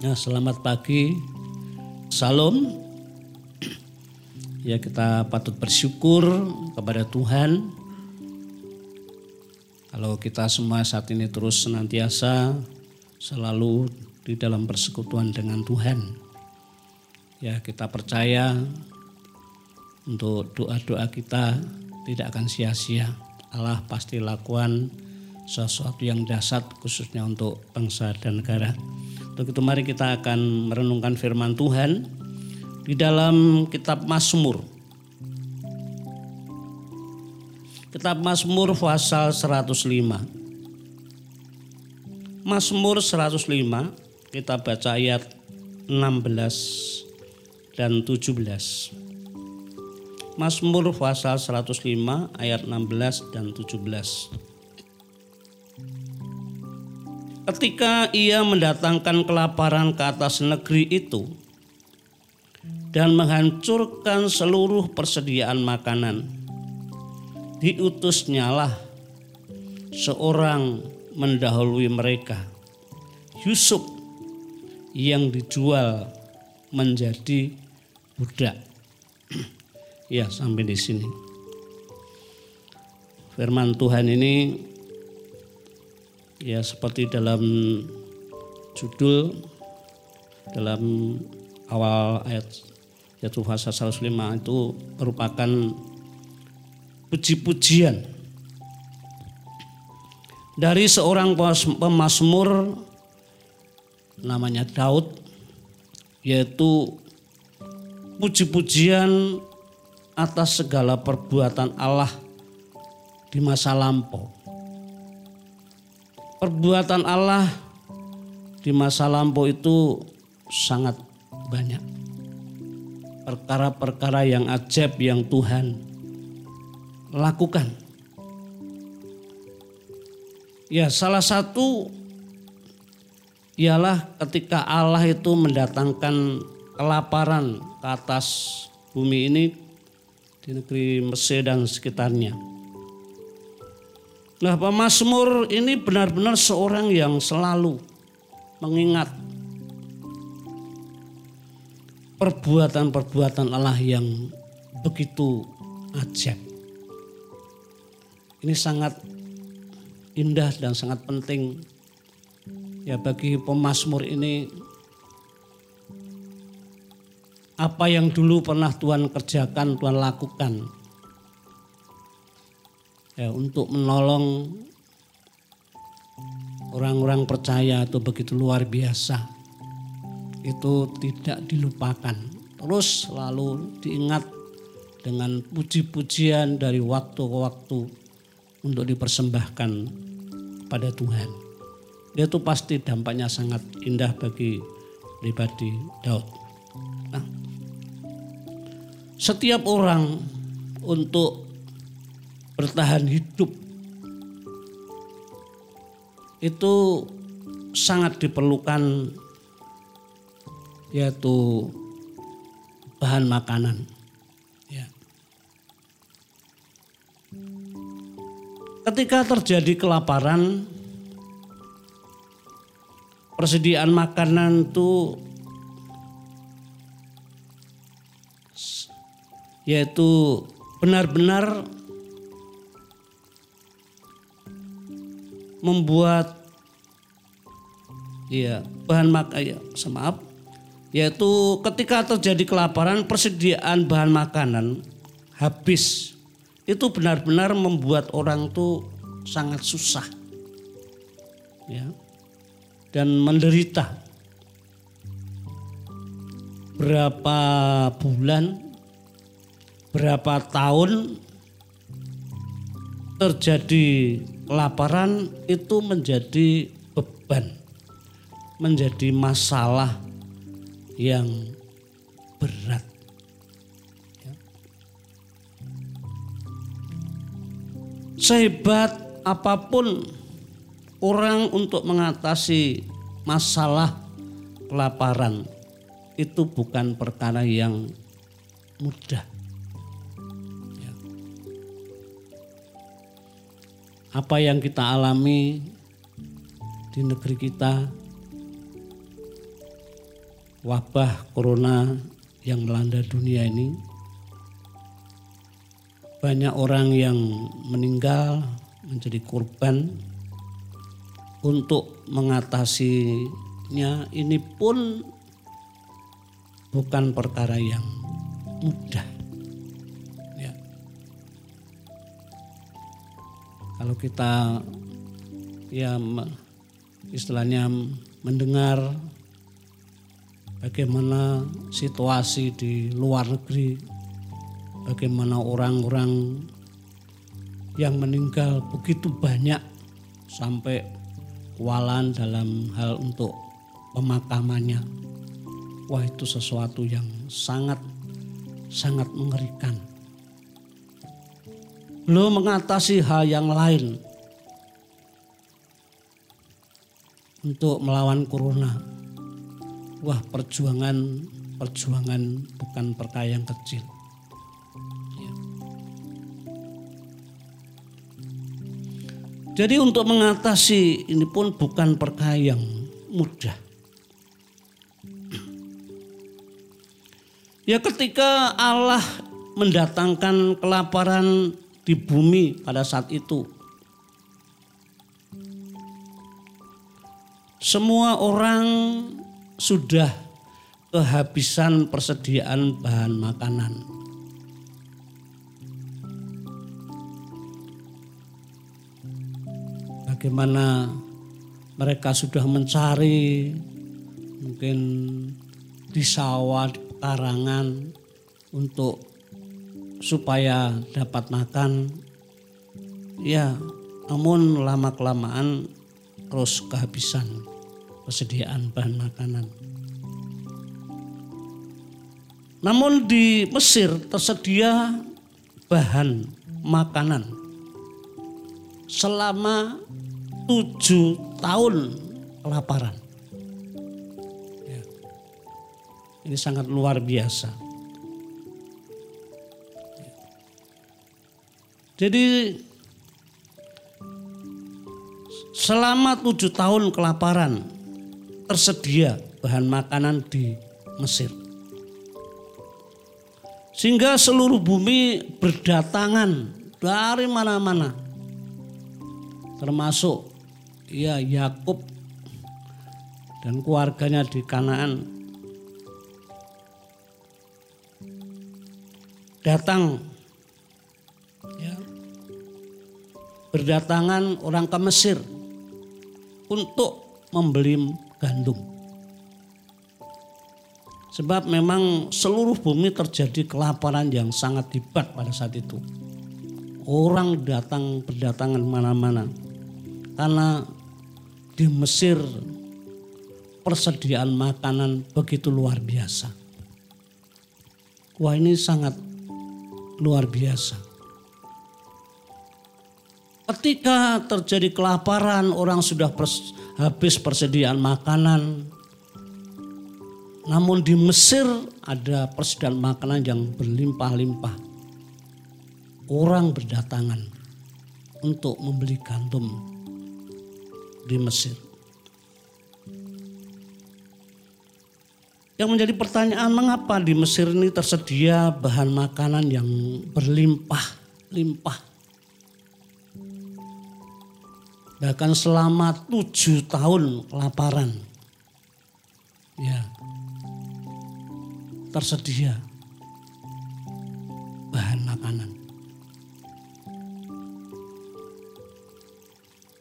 Ya, selamat pagi. Salam. Ya, kita patut bersyukur kepada Tuhan. Kalau kita semua saat ini terus senantiasa selalu di dalam persekutuan dengan Tuhan. Ya, kita percaya untuk doa-doa kita tidak akan sia-sia. Allah pasti lakukan sesuatu yang dasar khususnya untuk bangsa dan negara. Untuk itu mari kita akan merenungkan firman Tuhan di dalam kitab Mazmur. Kitab Mazmur pasal 105. Mazmur 105 kita baca ayat 16 dan 17. Mazmur pasal 105 ayat 16 dan 17. Ketika ia mendatangkan kelaparan ke atas negeri itu dan menghancurkan seluruh persediaan makanan, diutusnyalah seorang mendahului mereka, Yusuf yang dijual menjadi budak. ya, sampai di sini. Firman Tuhan ini ya seperti dalam judul dalam awal ayat yaitu pasal 105 itu merupakan puji-pujian dari seorang pemazmur namanya Daud yaitu puji-pujian atas segala perbuatan Allah di masa lampau. Perbuatan Allah di masa lampau itu sangat banyak. Perkara-perkara yang ajaib yang Tuhan lakukan. Ya, salah satu ialah ketika Allah itu mendatangkan kelaparan ke atas bumi ini di negeri Mesir dan sekitarnya. Nah, pemazmur ini benar-benar seorang yang selalu mengingat perbuatan-perbuatan Allah yang begitu ajaib. Ini sangat indah dan sangat penting ya bagi pemazmur ini apa yang dulu pernah Tuhan kerjakan, Tuhan lakukan. Ya, untuk menolong orang-orang percaya itu begitu luar biasa. Itu tidak dilupakan. Terus selalu diingat dengan puji-pujian dari waktu ke waktu untuk dipersembahkan pada Tuhan. Itu pasti dampaknya sangat indah bagi pribadi Daud. Nah, setiap orang untuk bertahan hidup itu sangat diperlukan yaitu bahan makanan. Ya. Ketika terjadi kelaparan, persediaan makanan itu yaitu benar-benar membuat ya bahan makanan ya, maaf. Yaitu ketika terjadi kelaparan persediaan bahan makanan habis. Itu benar-benar membuat orang tuh sangat susah ya dan menderita. Berapa bulan berapa tahun terjadi kelaparan itu menjadi beban, menjadi masalah yang berat. Ya. Sehebat apa pun orang untuk mengatasi masalah kelaparan itu bukan perkara yang mudah. Apa yang kita alami di negeri kita? Wabah corona yang melanda dunia ini. Banyak orang yang meninggal menjadi korban. Untuk mengatasinya ini pun bukan perkara yang mudah. Kalau kita ya istilahnya mendengar bagaimana situasi di luar negeri, bagaimana orang-orang yang meninggal begitu banyak sampai kualan dalam hal untuk pemakamannya. Wah itu sesuatu yang sangat sangat mengerikan. Belum mengatasi hal yang lain untuk melawan corona wah perjuangan perjuangan bukan perkara yang kecil. Ya. Jadi untuk mengatasi ini pun bukan perkara yang mudah. Ya ketika Allah mendatangkan kelaparan di bumi pada saat itu. Semua orang sudah kehabisan persediaan bahan makanan. Bagaimana mereka sudah mencari mungkin di sawah, di pekarangan untuk supaya dapat makan. Ya, namun lama kelamaan terus kehabisan persediaan bahan makanan. Namun di Mesir tersedia bahan makanan selama tujuh tahun kelaparan. Ya. Ini sangat luar biasa. Jadi selama tujuh tahun kelaparan tersedia bahan makanan di Mesir. Sehingga seluruh bumi berdatangan dari mana-mana. Termasuk ya Yakub dan keluarganya di Kanaan datang berdatangan orang ke Mesir untuk membeli gandum. Sebab memang seluruh bumi terjadi kelaparan yang sangat hebat pada saat itu. Orang datang berdatangan mana-mana. Karena di Mesir persediaan makanan begitu luar biasa. Wah ini sangat luar biasa. Ketika terjadi kelaparan, orang sudah pers habis persediaan makanan. Namun di Mesir ada persediaan makanan yang berlimpah-limpah. Orang berdatangan untuk membeli gandum di Mesir. Yang menjadi pertanyaan mengapa di Mesir ini tersedia bahan makanan yang berlimpah-limpah bahkan selama tujuh tahun kelaparan. Ya. Tersedia bahan makanan.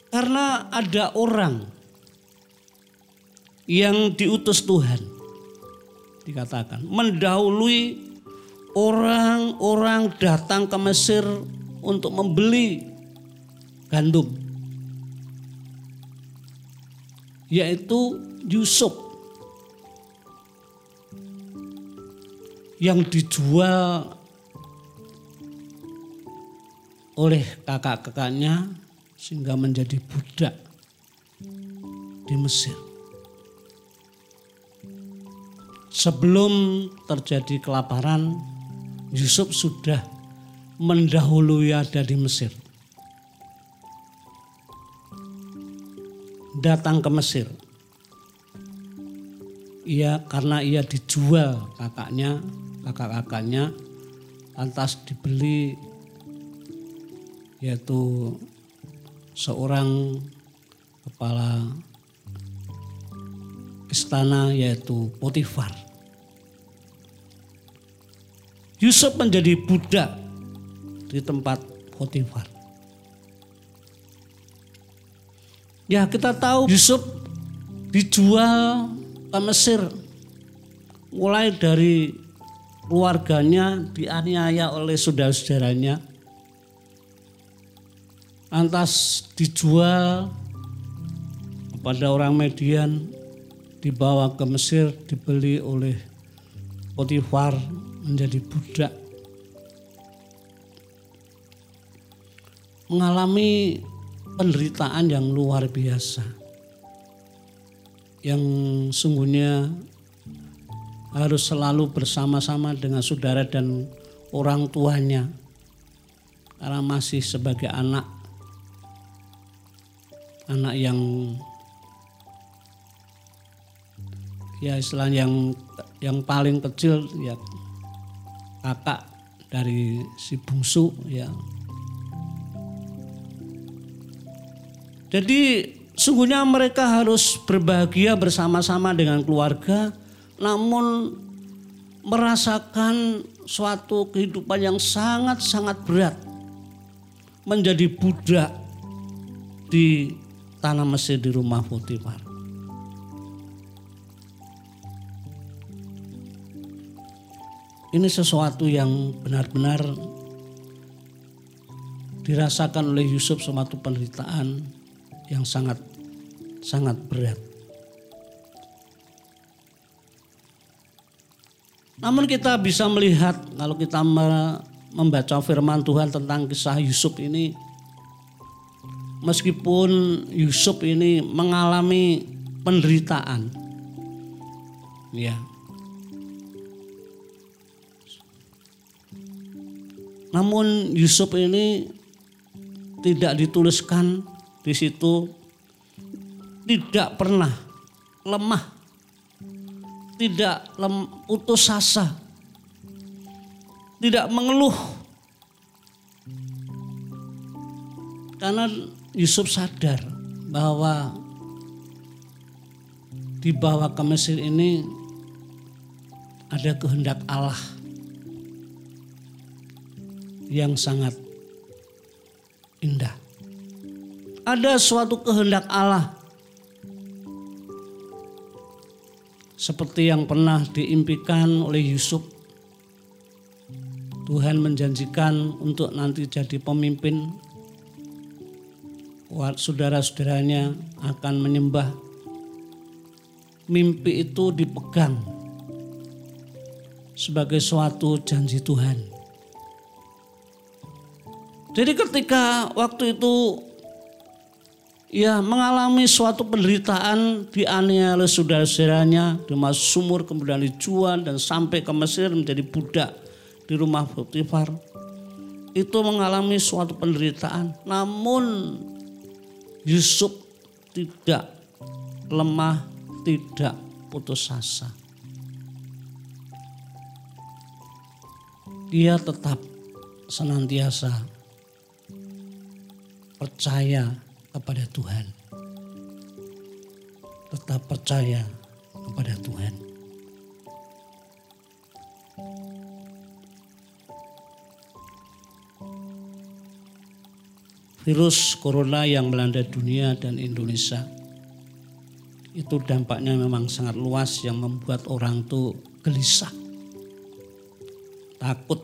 Karena ada orang yang diutus Tuhan dikatakan mendahului orang-orang datang ke Mesir untuk membeli gandum yaitu Yusuf yang dijual oleh kakak-kakaknya sehingga menjadi budak di Mesir. Sebelum terjadi kelaparan, Yusuf sudah mendahului ada di Mesir. Datang ke Mesir. ia karena ia dijual kakaknya, kakak-kakaknya lantas dibeli yaitu seorang kepala istana yaitu Potifar. Yusuf menjadi budak di tempat Potifar. Ya kita tahu Yusuf dijual ke Mesir. Mulai dari keluarganya dianiaya oleh saudara-saudaranya. Lantas dijual kepada orang Median, dibawa ke Mesir, dibeli oleh Potifar menjadi budak. Mengalami penderitaan yang luar biasa. Yang sungguhnya harus selalu bersama-sama dengan saudara dan orang tuanya. Karena masih sebagai anak. Anak yang ya istilah yang yang paling kecil ya kakak dari si bungsu ya Jadi sungguhnya mereka harus berbahagia bersama-sama dengan keluarga namun merasakan suatu kehidupan yang sangat-sangat berat menjadi budak di tanah Mesir di rumah Potifar. Ini sesuatu yang benar-benar dirasakan oleh Yusuf suatu penderitaan yang sangat sangat berat. Namun kita bisa melihat kalau kita membaca firman Tuhan tentang kisah Yusuf ini meskipun Yusuf ini mengalami penderitaan ya namun Yusuf ini tidak dituliskan di situ tidak pernah lemah, tidak lem, putus asa, tidak mengeluh. Karena Yusuf sadar bahwa dibawa ke Mesir ini ada kehendak Allah yang sangat ada suatu kehendak Allah. Seperti yang pernah diimpikan oleh Yusuf. Tuhan menjanjikan untuk nanti jadi pemimpin. Saudara-saudaranya akan menyembah. Mimpi itu dipegang sebagai suatu janji Tuhan. Jadi ketika waktu itu ya mengalami suatu penderitaan dianiaya oleh saudara-saudaranya dimasuk sumur kemudian dijual dan sampai ke Mesir menjadi budak di rumah Potifar. Itu mengalami suatu penderitaan. Namun Yusuf tidak lemah tidak putus asa. Dia tetap senantiasa percaya kepada Tuhan. Tetap percaya kepada Tuhan. Virus corona yang melanda dunia dan Indonesia itu dampaknya memang sangat luas yang membuat orang tuh gelisah, takut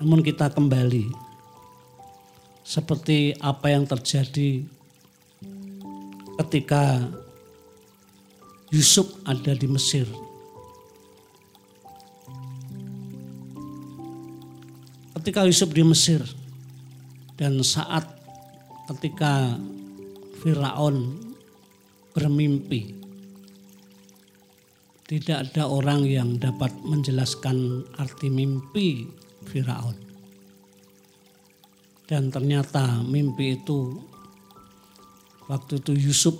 Namun kita kembali seperti apa yang terjadi ketika Yusuf ada di Mesir. Ketika Yusuf di Mesir dan saat ketika Firaun bermimpi tidak ada orang yang dapat menjelaskan arti mimpi Firaun. Dan ternyata mimpi itu waktu itu Yusuf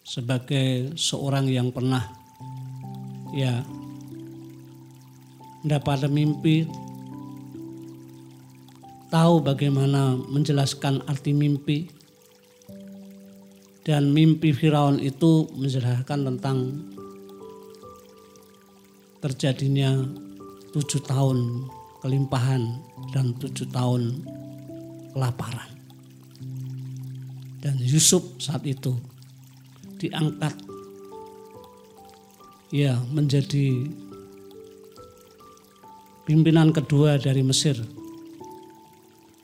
sebagai seorang yang pernah ya mendapat mimpi tahu bagaimana menjelaskan arti mimpi dan mimpi Firaun itu menjelaskan tentang terjadinya tujuh tahun kelimpahan dan tujuh tahun kelaparan. Dan Yusuf saat itu diangkat ya menjadi pimpinan kedua dari Mesir.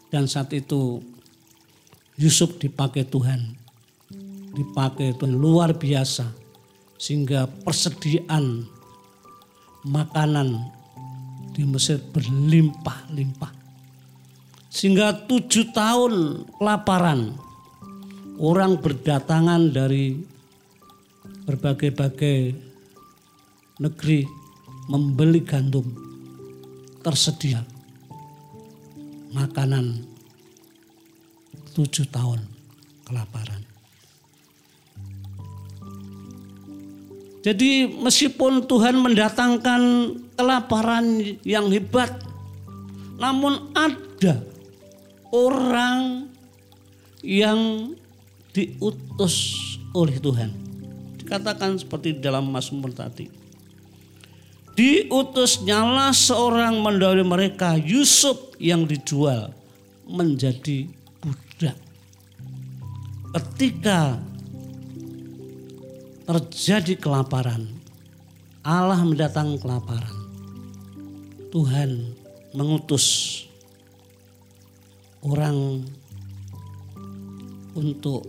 Dan saat itu Yusuf dipakai Tuhan dipakai itu luar biasa sehingga persediaan makanan di Mesir berlimpah-limpah sehingga tujuh tahun kelaparan orang berdatangan dari berbagai-bagai negeri membeli gandum tersedia makanan tujuh tahun kelaparan. Jadi meskipun Tuhan mendatangkan kelaparan yang hebat, namun ada orang yang diutus oleh Tuhan. Dikatakan seperti dalam Mazmur tadi. Diutusnyalah seorang mendahului mereka Yusuf yang dijual menjadi budak. Ketika terjadi kelaparan, Allah mendatang kelaparan. Tuhan mengutus orang untuk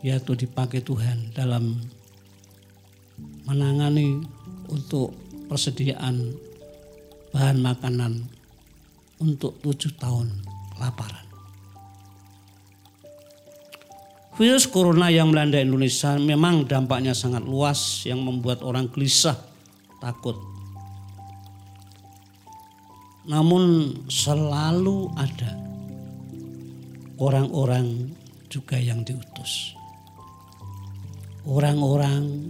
yaitu dipakai Tuhan dalam menangani untuk persediaan bahan makanan untuk tujuh tahun kelaparan. Virus corona yang melanda Indonesia memang dampaknya sangat luas yang membuat orang gelisah, takut. Namun selalu ada orang-orang juga yang diutus. Orang-orang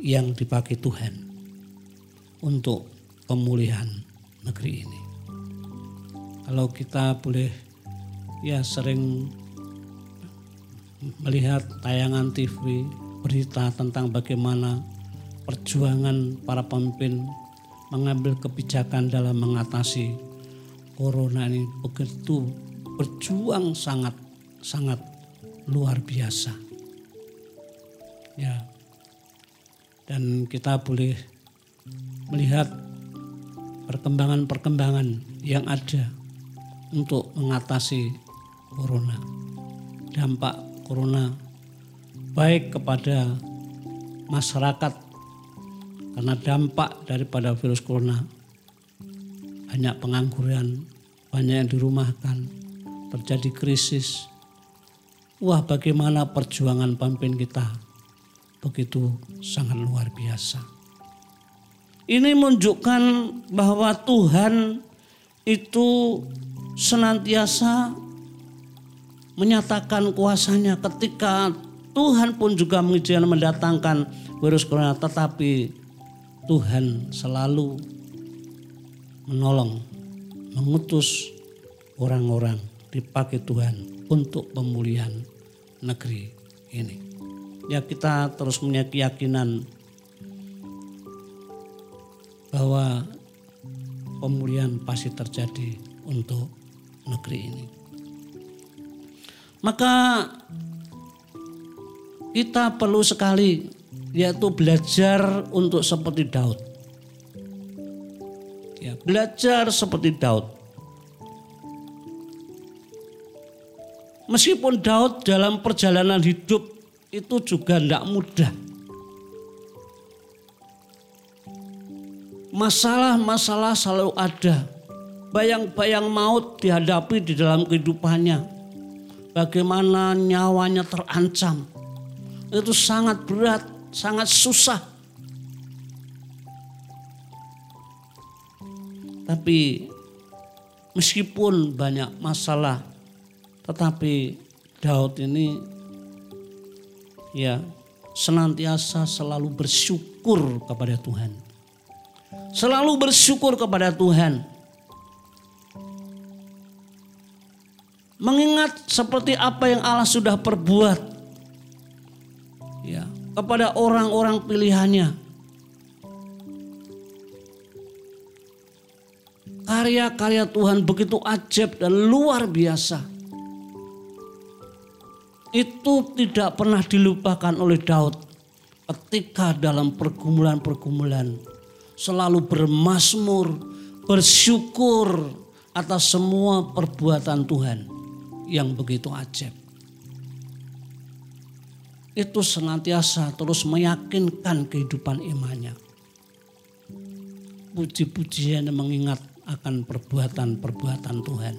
yang dipakai Tuhan untuk pemulihan negeri ini. Kalau kita boleh ya sering melihat tayangan TV berita tentang bagaimana perjuangan para pemimpin mengambil kebijakan dalam mengatasi corona ini begitu berjuang sangat sangat luar biasa. Ya. Dan kita boleh melihat perkembangan-perkembangan yang ada untuk mengatasi corona. Dampak corona baik kepada masyarakat karena dampak daripada virus corona banyak pengangguran, banyak yang dirumahkan, terjadi krisis. Wah bagaimana perjuangan pemimpin kita begitu sangat luar biasa. Ini menunjukkan bahwa Tuhan itu senantiasa menyatakan kuasanya ketika Tuhan pun juga mengizinkan mendatangkan virus corona tetapi Tuhan selalu menolong mengutus orang-orang dipakai Tuhan untuk pemulihan negeri ini. Ya kita terus punya keyakinan bahwa pemulihan pasti terjadi untuk negeri ini. Maka kita perlu sekali yaitu belajar untuk seperti Daud. Ya, belajar seperti Daud. Meskipun Daud dalam perjalanan hidup itu juga tidak mudah. Masalah-masalah selalu ada. Bayang-bayang maut dihadapi di dalam kehidupannya bagaimana nyawanya terancam. Itu sangat berat, sangat susah. Tapi meskipun banyak masalah, tetapi Daud ini ya senantiasa selalu bersyukur kepada Tuhan. Selalu bersyukur kepada Tuhan. Mengingat seperti apa yang Allah sudah perbuat ya kepada orang-orang pilihannya. Karya-karya Tuhan begitu ajaib dan luar biasa itu tidak pernah dilupakan oleh Daud ketika dalam pergumulan-pergumulan selalu bermasmur, bersyukur atas semua perbuatan Tuhan yang begitu ajaib. Itu senantiasa terus meyakinkan kehidupan imannya. Puji-pujian mengingat akan perbuatan-perbuatan Tuhan.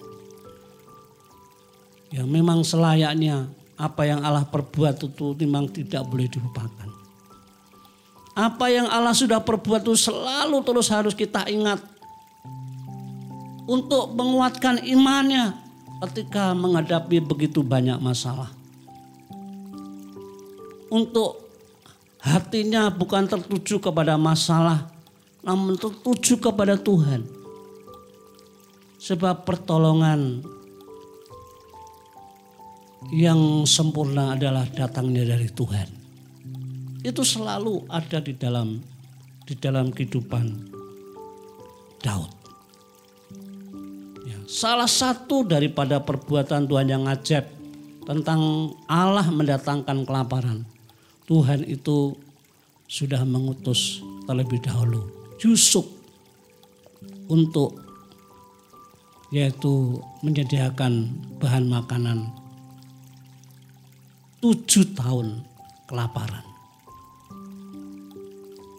Yang memang selayaknya apa yang Allah perbuat itu memang tidak boleh dilupakan. Apa yang Allah sudah perbuat itu selalu terus harus kita ingat. Untuk menguatkan imannya ketika menghadapi begitu banyak masalah. Untuk hatinya bukan tertuju kepada masalah, namun tertuju kepada Tuhan. Sebab pertolongan yang sempurna adalah datangnya dari Tuhan. Itu selalu ada di dalam di dalam kehidupan Daud. Salah satu daripada perbuatan Tuhan yang ajaib tentang Allah mendatangkan kelaparan. Tuhan itu sudah mengutus terlebih dahulu Yusuf untuk yaitu menyediakan bahan makanan tujuh tahun kelaparan.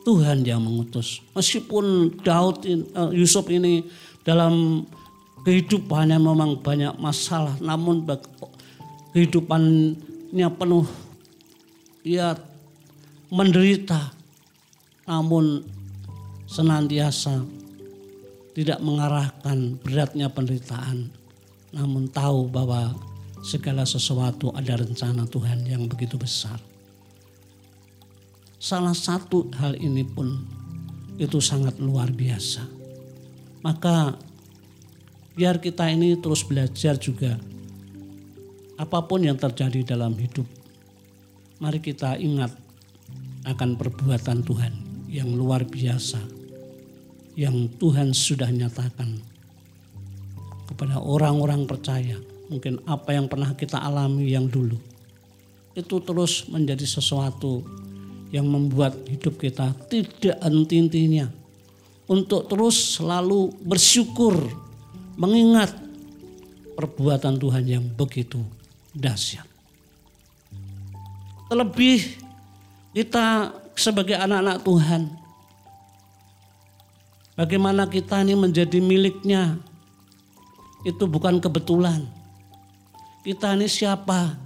Tuhan yang mengutus. Meskipun Daud, uh, Yusuf ini dalam kehidupannya memang banyak masalah, namun kehidupannya penuh ya menderita, namun senantiasa tidak mengarahkan beratnya penderitaan, namun tahu bahwa segala sesuatu ada rencana Tuhan yang begitu besar. Salah satu hal ini pun itu sangat luar biasa. Maka biar kita ini terus belajar juga apa pun yang terjadi dalam hidup. Mari kita ingat akan perbuatan Tuhan yang luar biasa yang Tuhan sudah nyatakan kepada orang-orang percaya mungkin apa yang pernah kita alami yang dulu itu terus menjadi sesuatu yang membuat hidup kita tidak henti-hentinya untuk terus selalu bersyukur mengingat perbuatan Tuhan yang begitu dahsyat. Terlebih kita sebagai anak-anak Tuhan bagaimana kita ini menjadi miliknya itu bukan kebetulan kita ini siapa?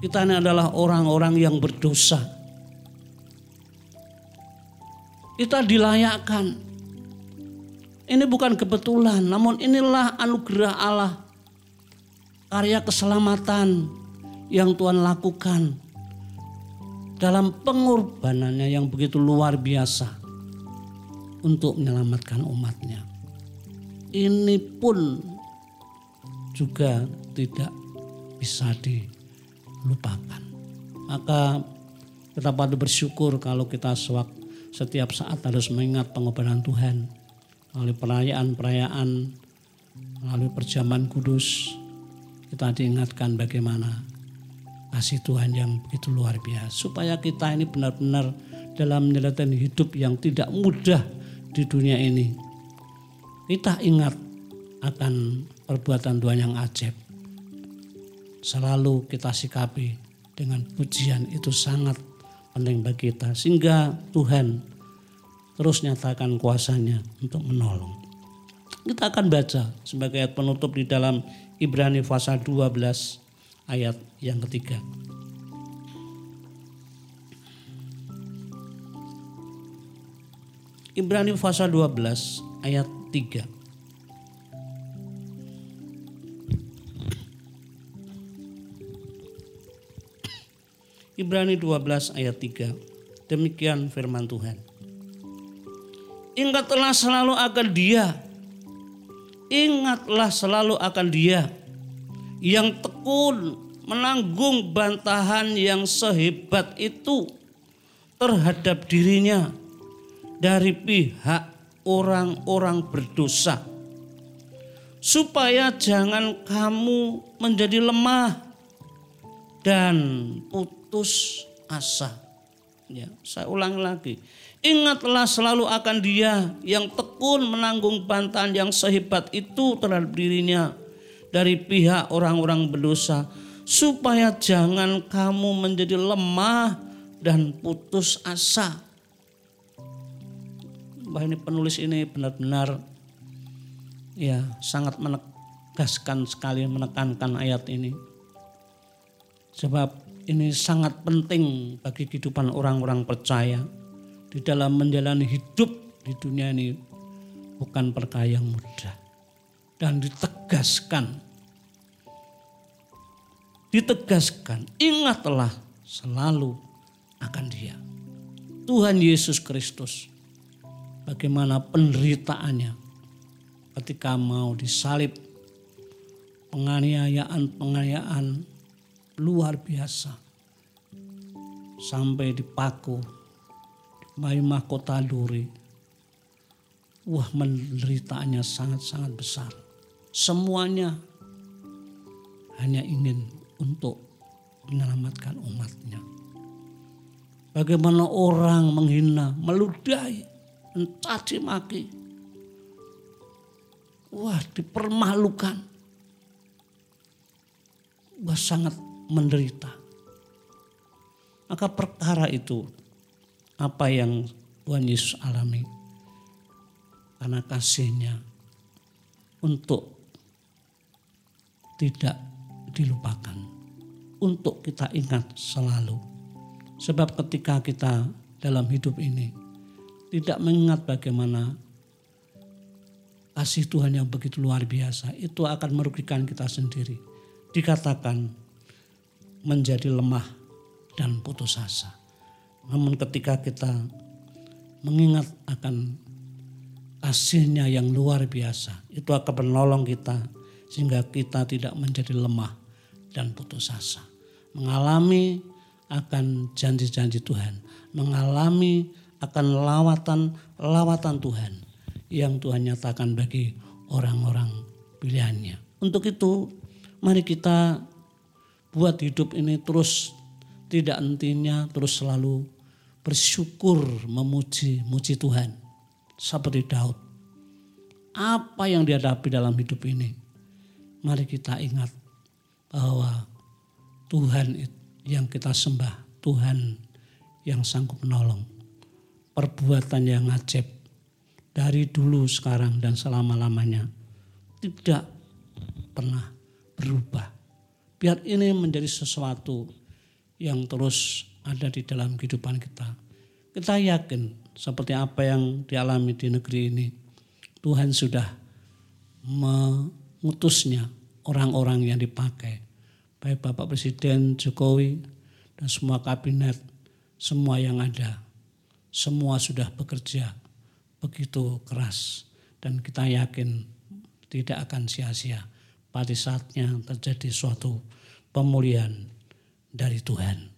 Kita ini adalah orang-orang yang berdosa. Kita dilayakkan. Ini bukan kebetulan, namun inilah anugerah Allah. Karya keselamatan yang Tuhan lakukan dalam pengorbanannya yang begitu luar biasa untuk menyelamatkan umatnya. Ini pun juga tidak bisa dilupakan. Maka kita patut bersyukur kalau kita setiap saat harus mengingat pengobatan Tuhan melalui perayaan-perayaan, melalui perjamuan kudus, kita diingatkan bagaimana kasih Tuhan yang begitu luar biasa. Supaya kita ini benar-benar dalam menjalani hidup yang tidak mudah di dunia ini. Kita ingat akan perbuatan Tuhan yang ajaib. Selalu kita sikapi dengan pujian itu sangat penting bagi kita. Sehingga Tuhan terus nyatakan kuasanya untuk menolong. Kita akan baca sebagai ayat penutup di dalam Ibrani pasal 12 ayat yang ketiga. Ibrani pasal 12 ayat 3. Ibrani 12 ayat 3. Demikian firman Tuhan. Ingatlah selalu akan dia. Ingatlah selalu akan dia yang tekun menanggung bantahan yang sehebat itu terhadap dirinya dari pihak orang-orang berdosa. Supaya jangan kamu menjadi lemah dan putus asa. Ya, saya ulang lagi. Ingatlah selalu akan dia yang tekun menanggung bantahan yang sehebat itu terhadap dirinya dari pihak orang-orang berdosa supaya jangan kamu menjadi lemah dan putus asa. Bah ini penulis ini benar-benar ya sangat menegaskan sekali menekankan ayat ini. Sebab ini sangat penting bagi kehidupan orang-orang percaya di dalam menjalani hidup di dunia ini bukan perkara yang mudah. Dan ditegaskan ditegaskan ingatlah selalu akan dia. Tuhan Yesus Kristus bagaimana penderitaannya ketika mau disalib. Penganiayaan-penganiayaan luar biasa. Sampai dipaku di mahkota duri wah menderitaannya sangat-sangat besar semuanya hanya ingin untuk menyelamatkan umatnya. Bagaimana orang menghina, meludahi, mencaci maki. Wah dipermalukan. Wah sangat menderita. Maka perkara itu apa yang Tuhan Yesus alami. Karena kasihnya untuk tidak dilupakan. Untuk kita ingat selalu. Sebab ketika kita dalam hidup ini tidak mengingat bagaimana kasih Tuhan yang begitu luar biasa, itu akan merugikan kita sendiri. Dikatakan menjadi lemah dan putus asa. Namun ketika kita mengingat akan kasihnya yang luar biasa, itu akan menolong kita sehingga kita tidak menjadi lemah dan putus asa. Mengalami akan janji-janji Tuhan, mengalami akan lawatan-lawatan Tuhan yang Tuhan nyatakan bagi orang-orang pilihannya. Untuk itu, mari kita buat hidup ini terus tidak hentinya, terus selalu bersyukur memuji muji Tuhan. Seperti Daud. Apa yang dihadapi dalam hidup ini? mari kita ingat bahwa Tuhan yang kita sembah, Tuhan yang sanggup menolong. Perbuatan yang ajaib dari dulu, sekarang, dan selama-lamanya tidak pernah berubah. Biar ini menjadi sesuatu yang terus ada di dalam kehidupan kita. Kita yakin seperti apa yang dialami di negeri ini, Tuhan sudah mengutusnya orang-orang yang dipakai. Baik Bapak Presiden Jokowi dan semua kabinet, semua yang ada. Semua sudah bekerja begitu keras dan kita yakin tidak akan sia-sia pada saatnya terjadi suatu pemulihan dari Tuhan.